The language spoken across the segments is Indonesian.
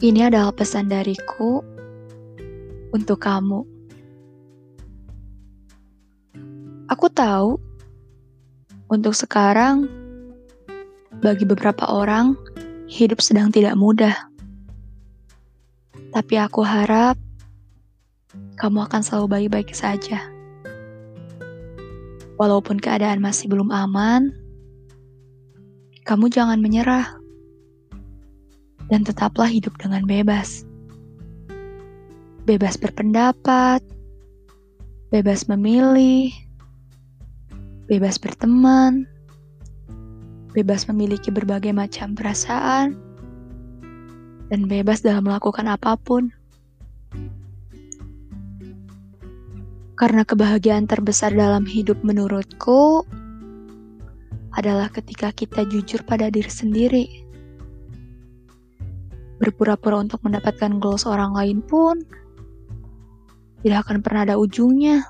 Ini adalah pesan dariku untuk kamu. Aku tahu untuk sekarang, bagi beberapa orang, hidup sedang tidak mudah. Tapi aku harap kamu akan selalu baik-baik saja. Walaupun keadaan masih belum aman, kamu jangan menyerah dan tetaplah hidup dengan bebas. Bebas berpendapat, bebas memilih, bebas berteman, bebas memiliki berbagai macam perasaan, dan bebas dalam melakukan apa pun. Karena kebahagiaan terbesar dalam hidup menurutku adalah ketika kita jujur pada diri sendiri berpura-pura untuk mendapatkan goals orang lain pun tidak akan pernah ada ujungnya.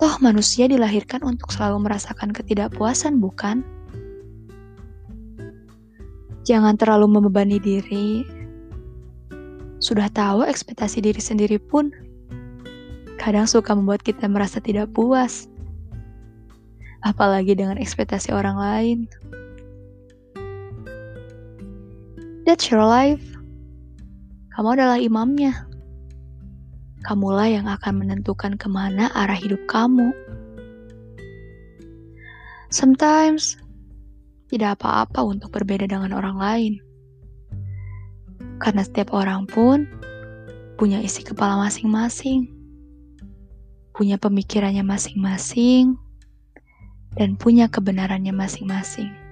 Toh manusia dilahirkan untuk selalu merasakan ketidakpuasan, bukan? Jangan terlalu membebani diri. Sudah tahu ekspektasi diri sendiri pun kadang suka membuat kita merasa tidak puas. Apalagi dengan ekspektasi orang lain. That's your life. Kamu adalah imamnya. Kamulah yang akan menentukan ke mana arah hidup kamu. Sometimes, tidak apa-apa untuk berbeda dengan orang lain. Karena setiap orang pun punya isi kepala masing-masing. Punya pemikirannya masing-masing. Dan punya kebenarannya masing-masing.